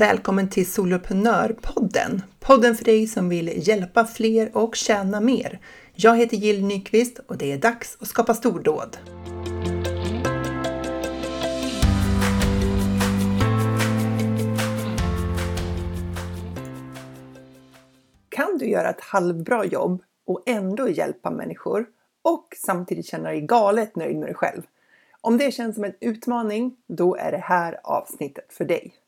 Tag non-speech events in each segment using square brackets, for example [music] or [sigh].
Välkommen till Soloprenörpodden! Podden för dig som vill hjälpa fler och tjäna mer. Jag heter Jill Nyqvist och det är dags att skapa stordåd. Kan du göra ett halvbra jobb och ändå hjälpa människor och samtidigt känna dig galet nöjd med dig själv? Om det känns som en utmaning, då är det här avsnittet för dig.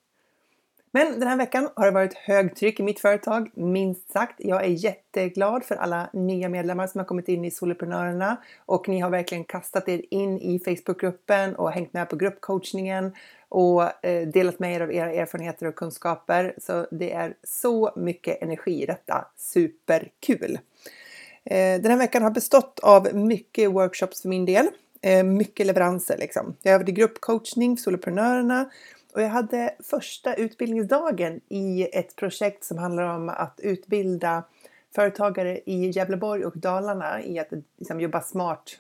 Men den här veckan har det varit högtryck i mitt företag, minst sagt. Jag är jätteglad för alla nya medlemmar som har kommit in i Soloprenörerna och ni har verkligen kastat er in i Facebookgruppen och hängt med på gruppcoachningen och eh, delat med er av era erfarenheter och kunskaper. Så det är så mycket energi i detta. Superkul! Eh, den här veckan har bestått av mycket workshops för min del. Eh, mycket leveranser liksom. Jag har varit i gruppcoachning för soloprenörerna och jag hade första utbildningsdagen i ett projekt som handlar om att utbilda företagare i Gävleborg och Dalarna i att liksom, jobba smart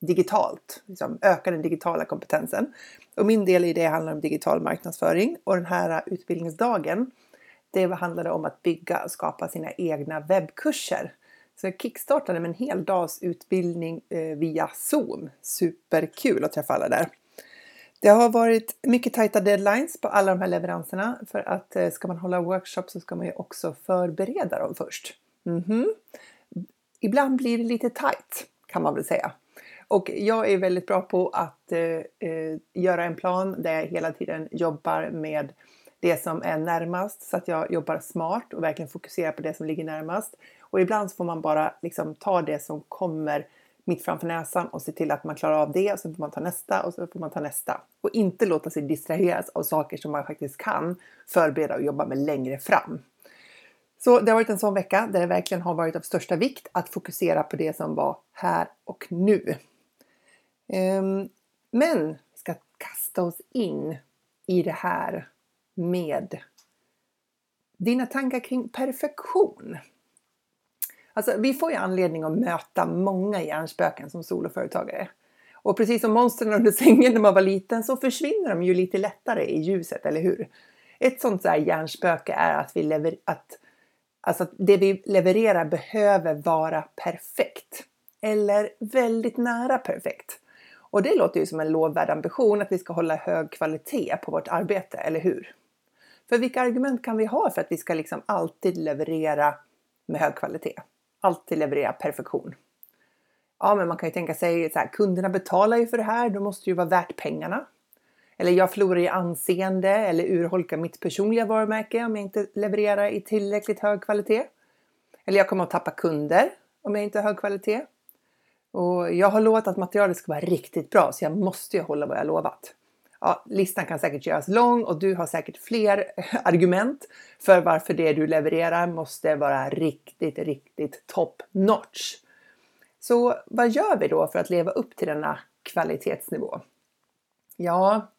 digitalt, liksom, öka den digitala kompetensen. Och min del i det handlar om digital marknadsföring och den här utbildningsdagen det handlade om att bygga och skapa sina egna webbkurser. Så jag kickstartade med en hel dags utbildning eh, via Zoom. Superkul att träffa alla där. Det har varit mycket tajta deadlines på alla de här leveranserna för att eh, ska man hålla workshops så ska man ju också förbereda dem först. Mm -hmm. Ibland blir det lite tajt kan man väl säga. Och jag är väldigt bra på att eh, eh, göra en plan där jag hela tiden jobbar med det som är närmast så att jag jobbar smart och verkligen fokuserar på det som ligger närmast. Och ibland får man bara liksom ta det som kommer mitt framför näsan och se till att man klarar av det och sen får man ta nästa och så får man ta nästa. Och inte låta sig distraheras av saker som man faktiskt kan förbereda och jobba med längre fram. Så det har varit en sån vecka där det verkligen har varit av största vikt att fokusera på det som var här och nu. Ehm, men vi ska kasta oss in i det här med dina tankar kring perfektion. Alltså, vi får ju anledning att möta många hjärnspöken som soloföretagare. Och precis som monstren under sängen när man var liten så försvinner de ju lite lättare i ljuset, eller hur? Ett sånt där hjärnspöke är att, vi lever, att, alltså att det vi levererar behöver vara perfekt. Eller väldigt nära perfekt. Och det låter ju som en lovvärd ambition att vi ska hålla hög kvalitet på vårt arbete, eller hur? För vilka argument kan vi ha för att vi ska liksom alltid leverera med hög kvalitet? Alltid leverera perfektion. Ja, men man kan ju tänka sig så här, kunderna betalar ju för det här, då måste det ju vara värt pengarna. Eller jag förlorar i anseende eller urholkar mitt personliga varumärke om jag inte levererar i tillräckligt hög kvalitet. Eller jag kommer att tappa kunder om jag inte har hög kvalitet. Och jag har lovat att materialet ska vara riktigt bra så jag måste ju hålla vad jag lovat ja, listan kan säkert göras lång och du har säkert fler [laughs] argument för varför det du levererar måste vara riktigt, riktigt top notch. Så vad gör vi då för att leva upp till denna kvalitetsnivå? Ja,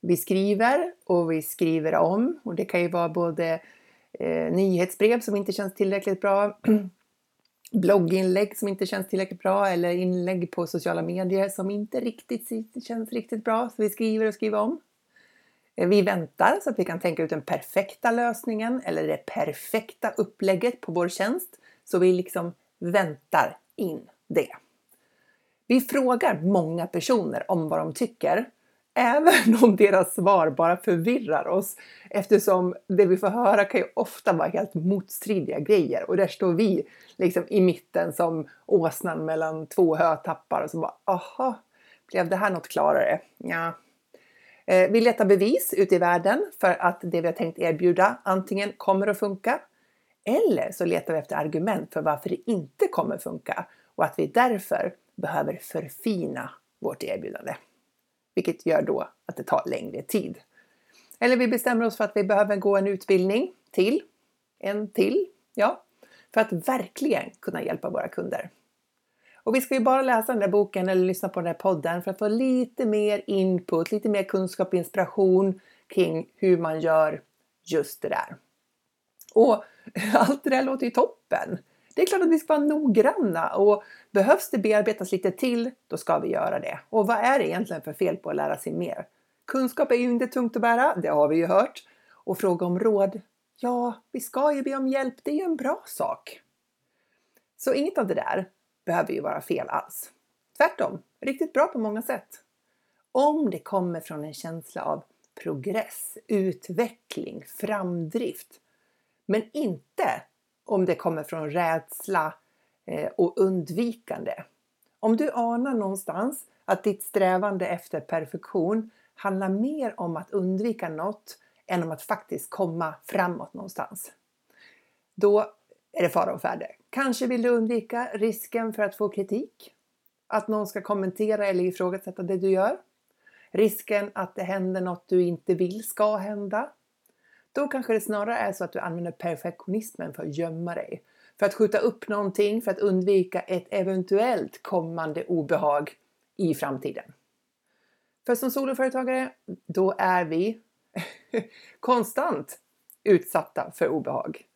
vi skriver och vi skriver om och det kan ju vara både eh, nyhetsbrev som inte känns tillräckligt bra [clears throat] blogginlägg som inte känns tillräckligt bra eller inlägg på sociala medier som inte riktigt känns riktigt bra. Så vi skriver och skriver om. Eh, vi väntar så att vi kan tänka ut den perfekta lösningen eller det perfekta upplägget på vår tjänst. Så vi liksom väntar in det. Vi frågar många personer om vad de tycker Även [laughs] om deras svar bara förvirrar oss eftersom det vi får höra kan ju ofta vara helt motstridiga grejer och där står vi liksom i mitten som åsnan mellan två hötappar och så bara aha, blev det här något klarare? Ja. Eh, vi letar bevis ute i världen för att det vi har tänkt erbjuda antingen kommer att funka eller så letar vi efter argument för varför det inte kommer funka och att vi därför behöver förfina vårt erbjudande vilket gör då att det tar längre tid. Eller vi bestämmer oss för att vi behöver gå en utbildning till, en till, ja, för att verkligen kunna hjälpa våra kunder. Och vi ska ju bara läsa den där boken eller lyssna på den där podden för att få lite mer input, lite mer kunskap och inspiration kring hur man gör just det där. Och [laughs] allt det där låter ju toppen! Det är klart att vi ska vara noggranna och behövs det bearbetas lite till, då ska vi göra det. Och vad är det egentligen för fel på att lära sig mer? Kunskap är ju inte tungt att bära, det har vi ju hört. och fråga om råd, ja, vi ska ju be om hjälp, det är ju en bra sak. Så inget av det där behöver ju vara fel alls. Tvärtom, riktigt bra på många sätt. Om det kommer från en känsla av progress, utveckling, framdrift. Men inte om det kommer från rädsla eh, och undvikande. Om du anar någonstans att ditt strävande efter perfektion handlar mer om att undvika något än om att faktiskt komma framåt någonstans. Då är det fara och färde. Kanske vill du undvika risken för att få kritik, att någon ska kommentera eller ifrågasätta det du gör. Risken att det händer något du inte vill ska hända. Då kanske det snarare är så att du använder perfektionismen för att gömma dig. För att skjuta upp någonting för att undvika ett eventuellt kommande obehag i framtiden. För som soloföretagare, då är vi [laughs] konstant utsatta för obehag.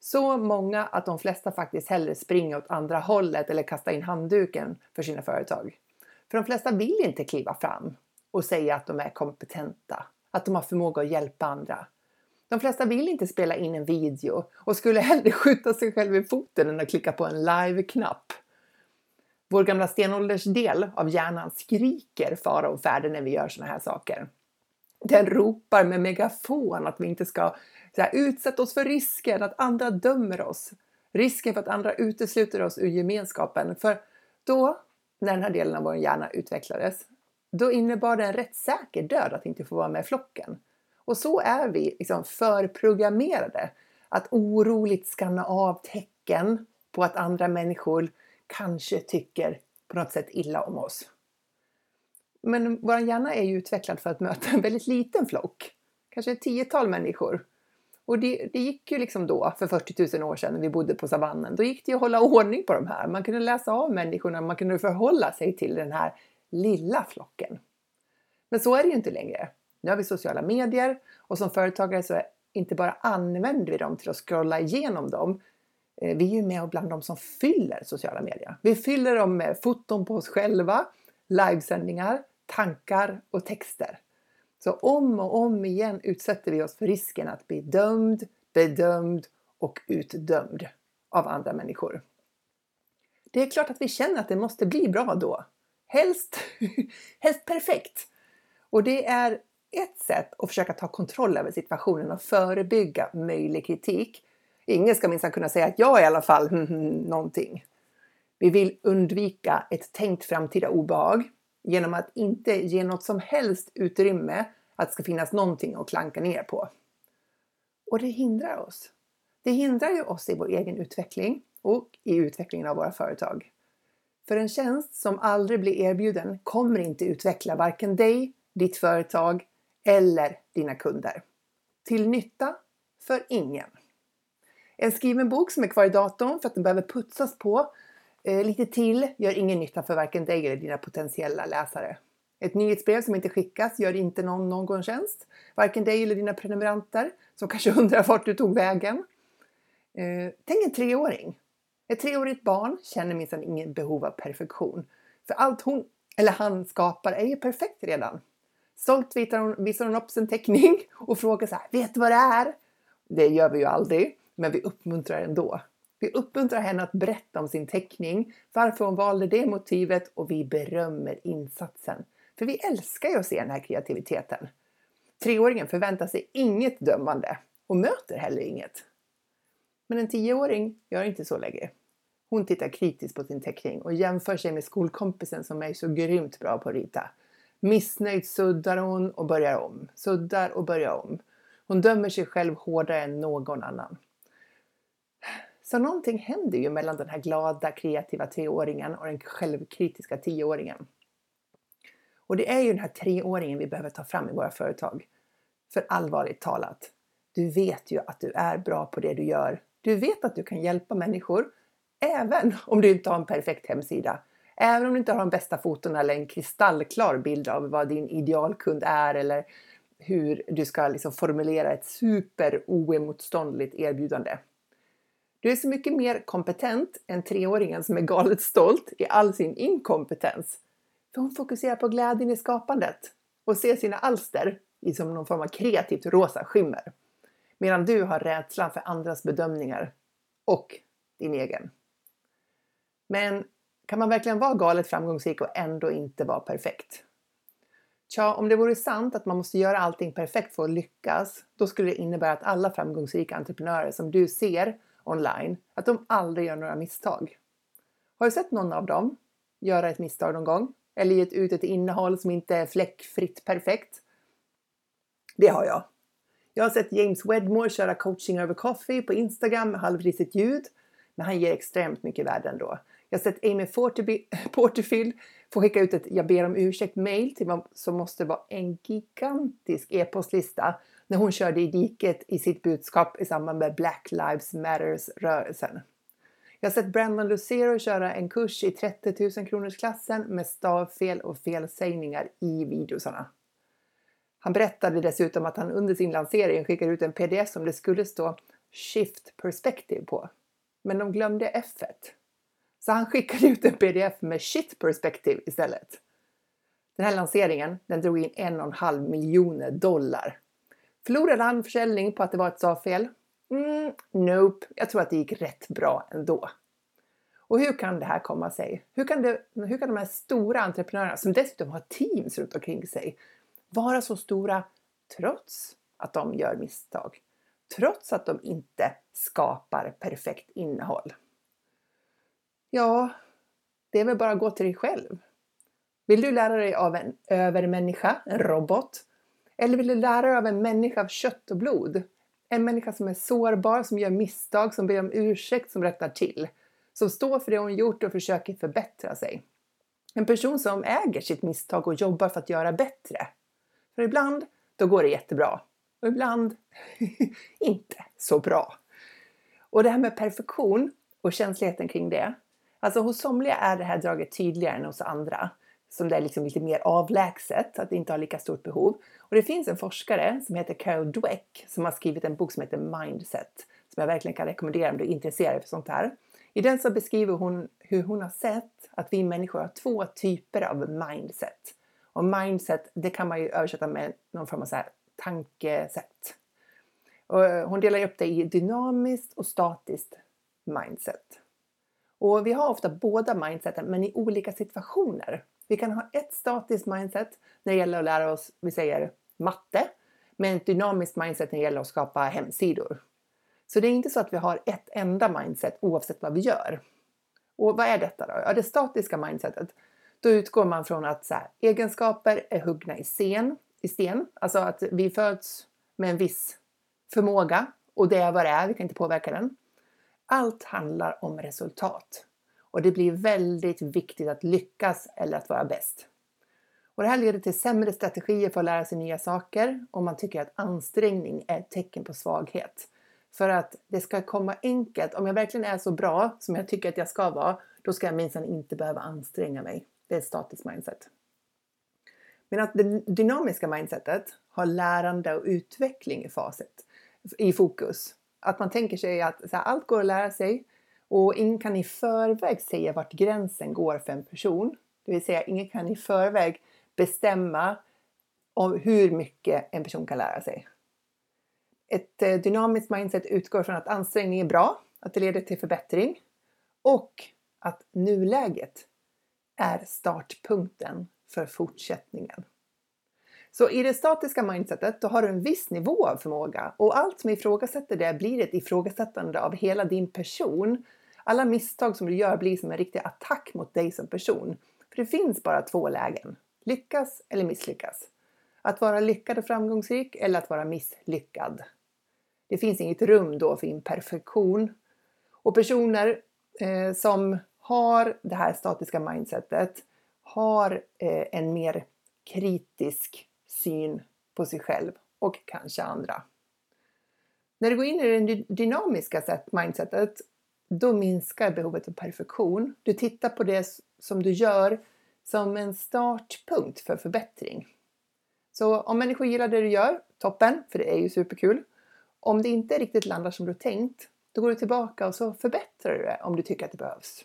Så många att de flesta faktiskt hellre springer åt andra hållet eller kastar in handduken för sina företag. För de flesta vill inte kliva fram och säga att de är kompetenta, att de har förmåga att hjälpa andra. De flesta vill inte spela in en video och skulle hellre [laughs] skjuta sig själv i foten än att klicka på en live-knapp. Vår gamla stenåldersdel av hjärnan skriker fara och färde när vi gör såna här saker. Den ropar med megafon att vi inte ska så här, utsätta oss för risken att andra dömer oss. Risken för att andra utesluter oss ur gemenskapen. För då, när den här delen av vår hjärna utvecklades, då innebar det en rätt säker död att inte få vara med i flocken. Och så är vi liksom förprogrammerade att oroligt skanna av tecken på att andra människor kanske tycker på något sätt illa om oss. Men vår hjärna är ju utvecklad för att möta en väldigt liten flock, kanske ett tiotal människor. Och det, det, gick ju liksom då, för 40 000 år sedan, när vi bodde på savannen, då gick det ju att hålla ordning på de här. Man kunde läsa av människorna, man kunde förhålla sig till den här lilla flocken. Men så är det ju inte längre. Nu har vi sociala medier och som företagare så är, inte bara använder vi dem till att scrolla igenom dem. Eh, vi är ju med bland de som fyller sociala medier. Vi fyller dem med foton på oss själva, livesändningar, tankar och texter. Så om och om igen utsätter vi oss för risken att bli dömd, bedömd och utdömd av andra människor. Det är klart att vi känner att det måste bli bra då. Helst, [laughs] helst perfekt. Och det är ett sätt att försöka ta kontroll över situationen och förebygga möjlig kritik. Ingen ska minst kunna säga att jag i alla fall mm, mm, någonting. Vi vill undvika ett tänkt framtida obehag genom att inte ge något som helst utrymme att det ska finnas någonting att klanka ner på. Och det hindrar oss. Det hindrar ju oss i vår egen utveckling och i utvecklingen av våra företag. För en tjänst som aldrig blir erbjuden kommer inte utveckla varken dig, ditt företag eller dina kunder. Till nytta för ingen. En skriven bok som är kvar i datorn för att den behöver putsas på eh, lite till gör ingen nytta för varken dig eller dina potentiella läsare. Ett nyhetsbrev som inte skickas gör inte någon någon tjänst. Varken dig eller dina prenumeranter som kanske [laughs] undrar vart du tog vägen. Eh, tänk en treåring. Ett treårigt barn känner minsann ingen behov av perfektion. För allt hon eller han skapar är ju perfekt redan. Stolt visar hon, visar hon upp sin teckning [laughs] och frågar så här, vet du vad det är? Det gör vi ju aldrig, men vi uppmuntrar ändå. Vi uppmuntrar henne att berätta om sin teckning, varför hon valde det motivet och vi berömmer insatsen. För vi älskar ju att se den här kreativiteten. Treåringen förväntar sig inget dömande och möter heller inget. Men en tioåring gör inte så längre. Hon tittar kritiskt på sin teckning och jämför sig med skolkompisen som är så grymt bra på att rita. Missnöjd suddar hon och börjar om, suddar och börjar om. Hon dömer sig själv hårdare än någon annan. Så någonting händer ju mellan den här glada, kreativa treåringen och den självkritiska tioåringen. Och det är ju den här treåringen vi behöver ta fram i våra företag. För allvarligt talat, du vet ju att du är bra på det du gör. Du vet att du kan hjälpa människor, även om du inte har en perfekt hemsida. Även om du inte har de bästa fotona eller en kristallklar bild av vad din idealkund är eller hur du ska liksom formulera ett super oemotståndligt erbjudande. Du är så mycket mer kompetent än treåringen som är galet stolt i all sin inkompetens. För hon fokuserar på glädjen i skapandet och ser sina alster i som någon form av kreativt rosa skimmer. Medan du har rädslan för andras bedömningar och din egen. Men kan man verkligen vara galet framgångsrik och ändå inte vara perfekt? Tja, om det vore sant att man måste göra allting perfekt för att lyckas, då skulle det innebära att alla framgångsrika entreprenörer som du ser online, att de aldrig gör några misstag. Har du sett någon av dem göra ett misstag någon gång? Eller gett ut ett innehåll som inte är fläckfritt perfekt? Det har jag. Jag har sett James Wedmore köra coaching över coffee på Instagram med halvrisigt ljud, men han ger extremt mycket värde ändå. Jag har sett Amy [laughs] Porterfield få skicka ut ett jag ber om ursäkt mail till vad som måste vara en gigantisk e-postlista när hon körde i diket i sitt budskap i samband med Black Lives Matters-rörelsen. Jag har sett Brandon Lucero köra en kurs i 30 000 kronors klassen med stavfel och felsägningar i videosarna. Han berättade dessutom att han under sin lansering skickade ut en pdf som det skulle stå Shift Perspective på. Men de glömde F. -et. Så han skickade ut en pdf med Shit Perspective istället. Den här lanseringen den drog in en och en halv miljoner dollar. Förlorade han försäljning på att det var ett stavfel? Mm, nope, jag tror att det gick rätt bra ändå. Och hur kan det här komma sig? Hur kan, det, hur kan de här stora entreprenörerna, som dessutom har teams runt omkring sig, vara så stora trots att de gör misstag? Trots att de inte skapar perfekt innehåll? Ja, det är väl bara att gå till dig själv. Vill du lära dig av en övermänniska, en robot? Eller vill du lära dig av en människa av kött och blod? En människa som är sårbar, som gör misstag, som ber om ursäkt, som rättar till. Som står för det hon gjort och försöker förbättra sig. En person som äger sitt misstag och jobbar för att göra bättre. För ibland, då går det jättebra. Och ibland [laughs] inte så bra. Och det här med perfektion och känsligheten kring det. Alltså hos somliga är det här draget tydligare än hos andra. Som det är liksom lite mer avlägset, att det inte har lika stort behov. Och det finns en forskare som heter Carol Dweck som har skrivit en bok som heter Mindset. Som jag verkligen kan rekommendera om du är intresserad för sånt här. I den så beskriver hon hur hon har sett att vi människor har två typer av mindset. Och mindset, det kan man ju översätta med någon form av så här tankesätt. Och eh, hon delar upp det i dynamiskt och statiskt mindset. Och vi har ofta båda mindseten, men i olika situationer. Vi kan ha ett statiskt mindset när det gäller att lära oss, vi säger matte, med ett dynamiskt mindset när det gäller att skapa hemsidor. Så det är inte så att vi har ett enda mindset oavsett vad vi gör. Och vad är detta då? Ja, det statiska mindsetet. Då utgår man från att så här, egenskaper är huggna i sten, i sten, alltså att vi föds med en viss förmåga och det är vad det är, vi kan inte påverka den. Allt handlar om resultat och det blir väldigt viktigt att lyckas eller att vara bäst. Och det här leder till sämre strategier för att lära sig nya saker och man tycker att ansträngning är ett tecken på svaghet. För att det ska komma enkelt. Om jag verkligen är så bra som jag tycker att jag ska vara, då ska jag minsann inte behöva anstränga mig. Det är ett statiskt mindset. Men att det dynamiska mindsetet har lärande och utveckling i faset, i fokus. Att man tänker sig att här, allt går att lära sig och ingen kan i förväg säga vart gränsen går för en person. Det vill säga, ingen kan i förväg bestämma om hur mycket en person kan lära sig. Ett eh, dynamiskt mindset utgår från att ansträngning är bra, att det leder till förbättring och att nuläget är startpunkten för fortsättningen. Så i det statiska mindsetet, då har du en viss nivå av förmåga och allt som ifrågasätter det blir ett ifrågasättande av hela din person. Alla misstag som du gör blir som en riktig attack mot dig som person. För det finns bara två lägen. Lyckas eller misslyckas. Att vara lyckad och framgångsrik eller att vara misslyckad. Det finns inget rum då för imperfektion. Och personer eh, som har det här statiska mindsetet har eh, en mer kritisk syn på sig själv och kanske andra. När du går in i det dynamiska mindsetet, då minskar behovet av perfektion. Du tittar på det som du gör som en startpunkt för förbättring. Så om människor gillar det du gör, toppen, för det är ju superkul. Om det inte riktigt landar som du tänkt, då går du tillbaka och så förbättrar du det om du tycker att det behövs.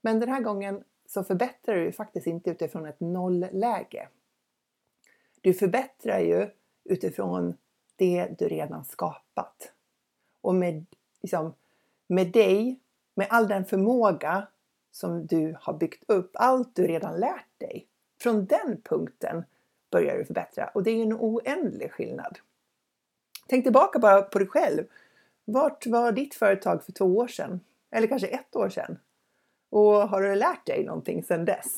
Men den här gången så förbättrar du faktiskt inte utifrån ett nollläge. Du förbättrar ju utifrån det du redan skapat. Och med, liksom, med dig, med all den förmåga som du har byggt upp, allt du redan lärt dig. Från den punkten börjar du förbättra och det är en oändlig skillnad. Tänk tillbaka bara på dig själv. Vart var ditt företag för två år sedan? Eller kanske ett år sedan? Och har du lärt dig någonting sedan dess?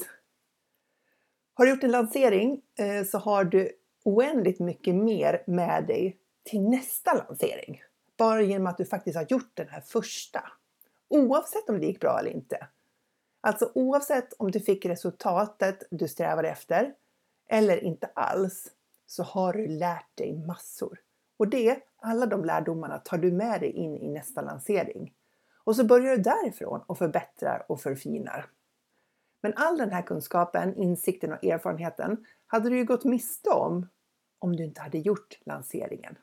Har du gjort en lansering eh, så har du oändligt mycket mer med dig till nästa lansering. Bara genom att du faktiskt har gjort den här första. Oavsett om det gick bra eller inte. Alltså oavsett om du fick resultatet du strävade efter eller inte alls så har du lärt dig massor. Och det, alla de lärdomarna tar du med dig in i nästa lansering. Och så börjar du därifrån och förbättrar och förfinar. Men all den här kunskapen, insikten och erfarenheten hade du ju gått miste om om du inte hade gjort lanseringen.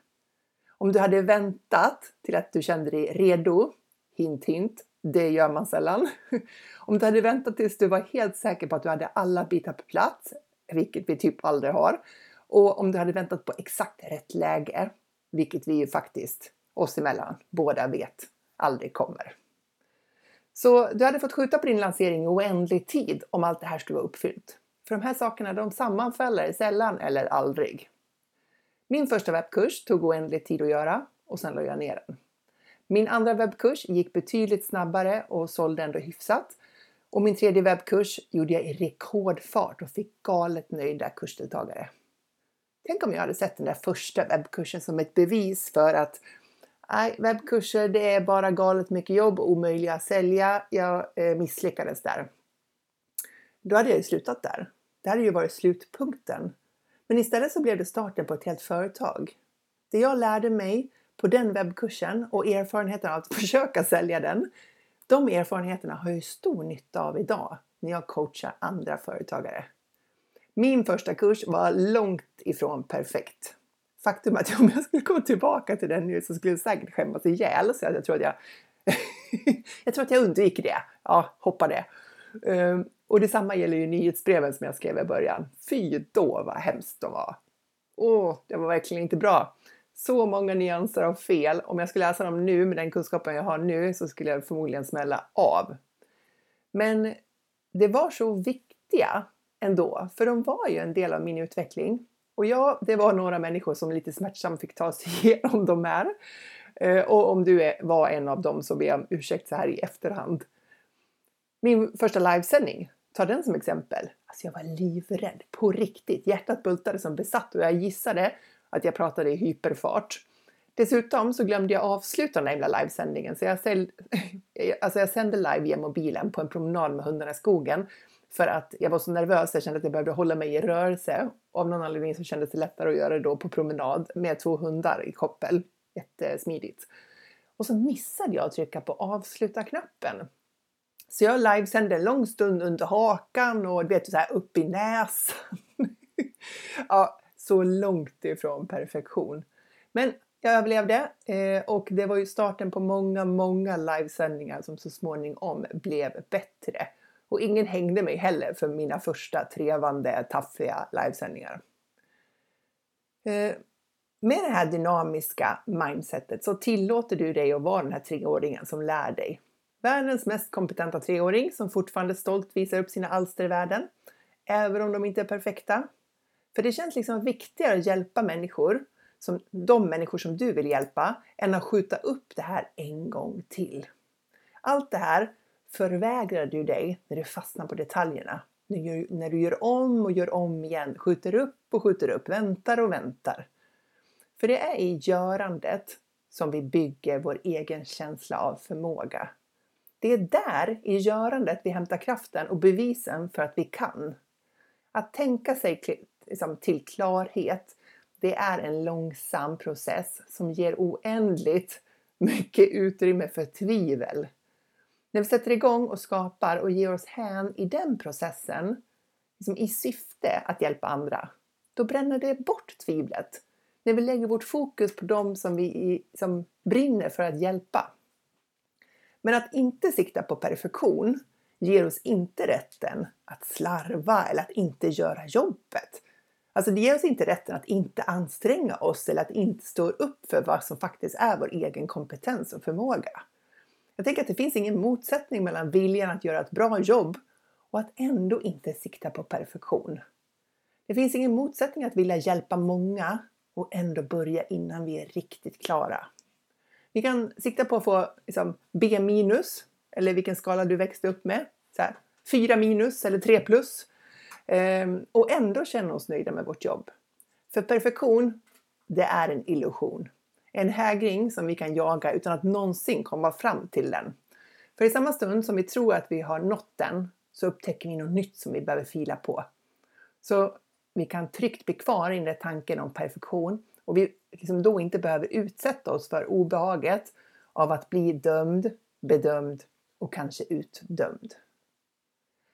Om du hade väntat till att du kände dig redo, hint hint, det gör man sällan. [laughs] Om du hade väntat tills du var helt säker på att du hade alla bitar på plats, vilket vi typ aldrig har, och om du hade väntat på exakt rätt läge, vilket vi ju faktiskt oss emellan båda vet aldrig kommer. Så du hade fått skjuta på din lansering i oändlig tid om allt det här skulle vara uppfyllt. För de här sakerna de sammanfaller sällan eller aldrig. Min första webbkurs tog oändlig tid att göra och sen la jag ner den. Min andra webbkurs gick betydligt snabbare och sålde ändå hyfsat. Och min tredje webbkurs gjorde jag i rekordfart och fick galet nöjda kursdeltagare. Tänk om jag hade sett den där första webbkursen som ett bevis för att nej, webbkurser det är bara galet mycket jobb, omöjliga att sälja. Jag eh, misslyckades där. Då hade jag ju slutat där. Det hade ju varit slutpunkten. Men istället så blev det starten på ett helt företag. Det jag lärde mig på den webbkursen och erfarenheten av att [laughs] försöka sälja den. De erfarenheterna har jag stor nytta av idag när jag coachar andra företagare. Min första kurs var långt ifrån perfekt. Faktum är att [laughs] om jag skulle gå tillbaka till den nu så skulle jag säkert skämmas ihjäl. Så jag tror att jag, [laughs] jag, tror att jag undviker det. Ja, hoppa det. Um, och detsamma gäller ju nyhetsbreven som jag skrev i början. Fy då vad hemskt de var. Åh, det var verkligen inte bra så många nyanser av fel. Om jag skulle läsa dem nu med den kunskapen jag har nu så skulle jag förmodligen smälla av. Men det var så viktiga ändå, för de var ju en del av min utveckling. Och ja, det var några människor som lite smärtsamt fick ta sig [laughs] igenom de här. Eh, och om du var en av dem så ber jag om ursäkt så här i efterhand. Min första livesändning, ta den som exempel. Alltså jag var livrädd, på riktigt. Hjärtat bultade som besatt och jag gissade att jag pratade i hyperfart. Dessutom så glömde jag avsluta den himla livesändningen så jag, säl, [laughs] alltså jag sände live via mobilen på en promenad med hundarna i skogen för att jag var så nervös, jag kände att jag behövde hålla mig i rörelse. Av någon anledning så kändes det lättare att göra det då på promenad med två hundar i koppel. Jättesmidigt. Och så missade jag att trycka på avsluta-knappen. Så jag livesände en lång stund under hakan och du vet så här upp i näsan. [laughs] ja, så långt ifrån perfektion. Men jag överlevde eh, och det var ju starten på många, många livesändningar som så småningom blev bättre. Och ingen hängde mig heller för mina första trevande, taffiga livesändningar. Eh, med det här dynamiska mindsetet så tillåter du dig att vara den här treåringen som lär dig. Världens mest kompetenta treåring som fortfarande stolt visar upp sina alster i världen. Även om de inte är perfekta. För det känns liksom viktigare att hjälpa människor, som de människor som du vill hjälpa, än att skjuta upp det här en gång till. Allt det här förvägrar du dig när du fastnar på detaljerna. När du gör om och gör om igen, skjuter upp och skjuter upp, väntar och väntar. För det är i görandet som vi bygger vår egen känsla av förmåga. Det är där, i görandet, vi hämtar kraften och bevisen för att vi kan. Att tänka sig liksom, till klarhet, det är en långsam process som ger oändligt mycket utrymme för tvivel. När vi sätter igång och skapar och ger oss hän i den processen, liksom i syfte att hjälpa andra, då bränner det bort tvivlet. När vi lägger vårt fokus på dem som vi som brinner för att hjälpa. Men att inte sikta på perfektion ger oss inte rätten att slarva eller att inte göra jobbet. Alltså det ger oss inte rätten att inte anstränga oss eller att inte stå upp för vad som faktiskt är vår egen kompetens och förmåga. Jag tänker att det finns ingen motsättning mellan viljan att göra ett bra jobb och att ändå inte sikta på perfektion. Det finns ingen motsättning att vilja hjälpa många och ändå börja innan vi är riktigt klara. Vi kan sikta på att få liksom, B minus, eller vilken skala du växte upp med. Så här, 4 minus eller 3 plus. Ehm, och ändå känna oss nöjda med vårt jobb. För perfektion, det är en illusion. En hägring som vi kan jaga utan att någonsin komma fram till den. För i samma stund som vi tror att vi har nått den så upptäcker vi något nytt som vi behöver fila på. Så vi kan tryggt bli kvar i den där tanken om perfektion och vi liksom då inte behöver utsätta oss för obehaget av att bli dömd, bedömd och kanske utdömd.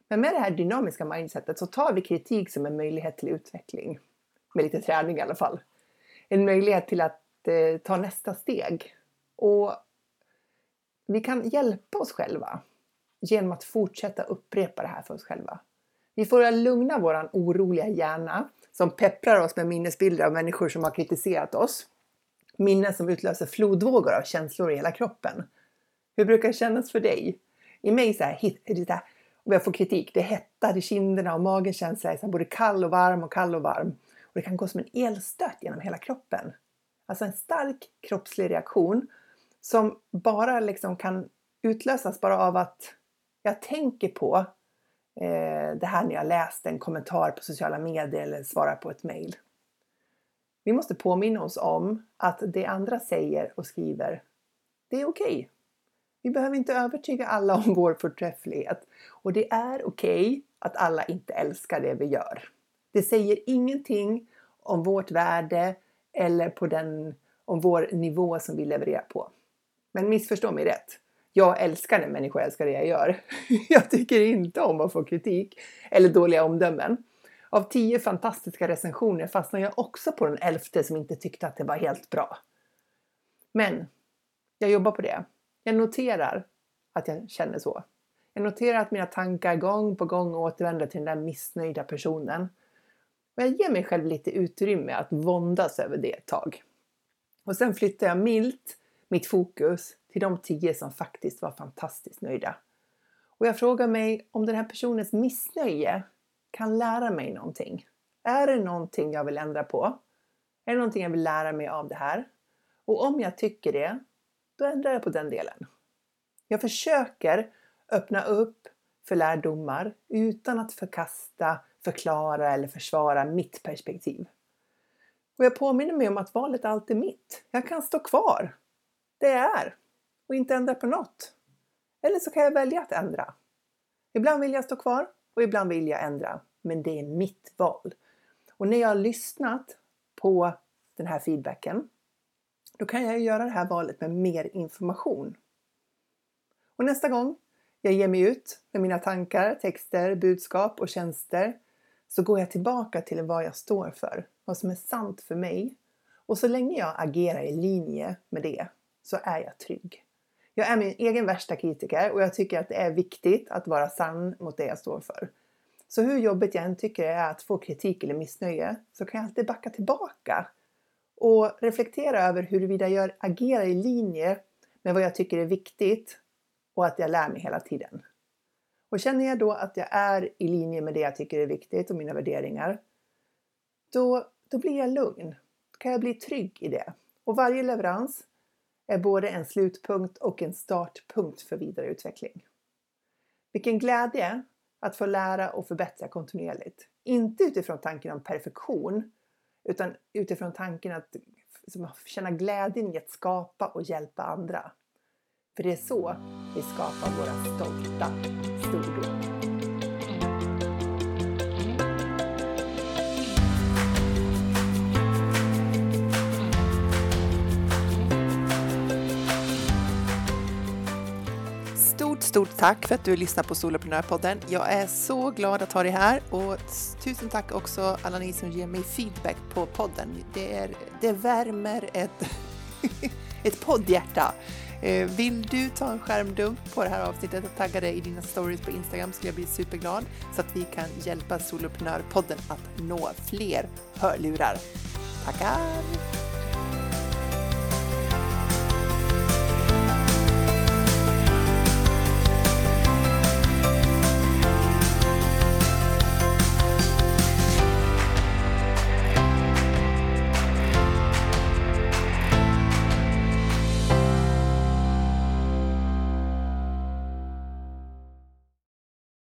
Men med det här dynamiska mindsetet så tar vi kritik som en möjlighet till utveckling. Med lite träning i alla fall. En möjlighet till att eh, ta nästa steg. Och vi kan hjälpa oss själva genom att fortsätta upprepa det här för oss själva. Vi får lugna våran oroliga hjärna som pepprar oss med minnesbilder av människor som har kritiserat oss. Minnen som utlöser flodvågor av känslor i hela kroppen. Hur brukar det kännas för dig? I mig så här, om jag får kritik, det hettar i kinderna och magen känns så här, både kall och varm och kall och varm. Och det kan gå som en elstöt genom hela kroppen. Alltså en stark kroppslig reaktion som bara liksom kan utlösas bara av att jag tänker på eh, det här när jag läste en kommentar på sociala medier eller svarar på ett mejl. Vi måste påminna oss om att det andra säger och skriver, det är okej. Okay. Vi behöver inte övertyga alla om vår förträfflighet och det är okej okay att alla inte älskar det vi gör. Det säger ingenting om vårt värde eller på den, om vår nivå som vi levererar på. Men missförstå mig rätt. Jag älskar när människor älskar det jag gör. [laughs] Jag tycker inte om att få kritik eller dåliga omdömen. Av tio fantastiska recensioner fastnar jag också på den elfte som inte tyckte att det var helt bra. Men jag jobbar på det. Jag noterar att jag känner så. Jag noterar att mina tankar gång på gång återvänder till den där missnöjda personen. Och jag ger mig själv lite utrymme att våndas över det ett tag. Och sen flyttar jag milt mitt fokus till de tio som faktiskt var fantastiskt nöjda. Och jag frågar mig om den här personens missnöje kan lära mig någonting. Är det någonting jag vill ändra på? Är det någonting jag vill lära mig av det här? Och om jag tycker det, då ändrar jag på den delen. Jag försöker öppna upp för lärdomar utan att förkasta, förklara eller försvara mitt perspektiv. Och jag påminner mig om att valet alltid är mitt. Jag kan stå kvar. Det är. Och inte ändra på något. Eller så kan jag välja att ändra. Ibland vill jag stå kvar och ibland vill jag ändra. Men det är mitt val. Och när jag har lyssnat på den här feedbacken då kan jag göra det här valet med mer information. Och nästa gång jag ger mig ut med mina tankar, texter, budskap och tjänster så går jag tillbaka till vad jag står för, vad som är sant för mig. Och så länge jag agerar i linje med det så är jag trygg. Jag är min egen värsta kritiker och jag tycker att det är viktigt att vara sann mot det jag står för. Så hur jobbigt jag än tycker det är att få kritik eller missnöje så kan jag alltid backa tillbaka och reflektera över huruvida jag agerar i linje med vad jag tycker är viktigt och att jag lär mig hela tiden. Och känner jag då att jag är i linje med det jag tycker är viktigt och mina värderingar, då, då blir jag lugn. Då kan jag bli trygg i det. Och varje leverans är både en slutpunkt och en startpunkt för vidare utveckling. Vilken glädje att få lära och förbättra kontinuerligt. Inte utifrån tanken om perfektion, utan utifrån tanken att känna glädjen i att skapa och hjälpa andra. För det är så vi skapar våra stolta Stort, Stort tack för att du lyssnar på Soloprenörpodden. Jag är så glad att ha dig här och tusen tack också alla ni som ger mig feedback på podden. Det, är, det värmer ett, [laughs] ett poddhjärta. Eh, vill du ta en skärmdump på det här avsnittet och tagga det i dina stories på Instagram skulle jag bli superglad så att vi kan hjälpa Soloprenörpodden att nå fler hörlurar. Tackar!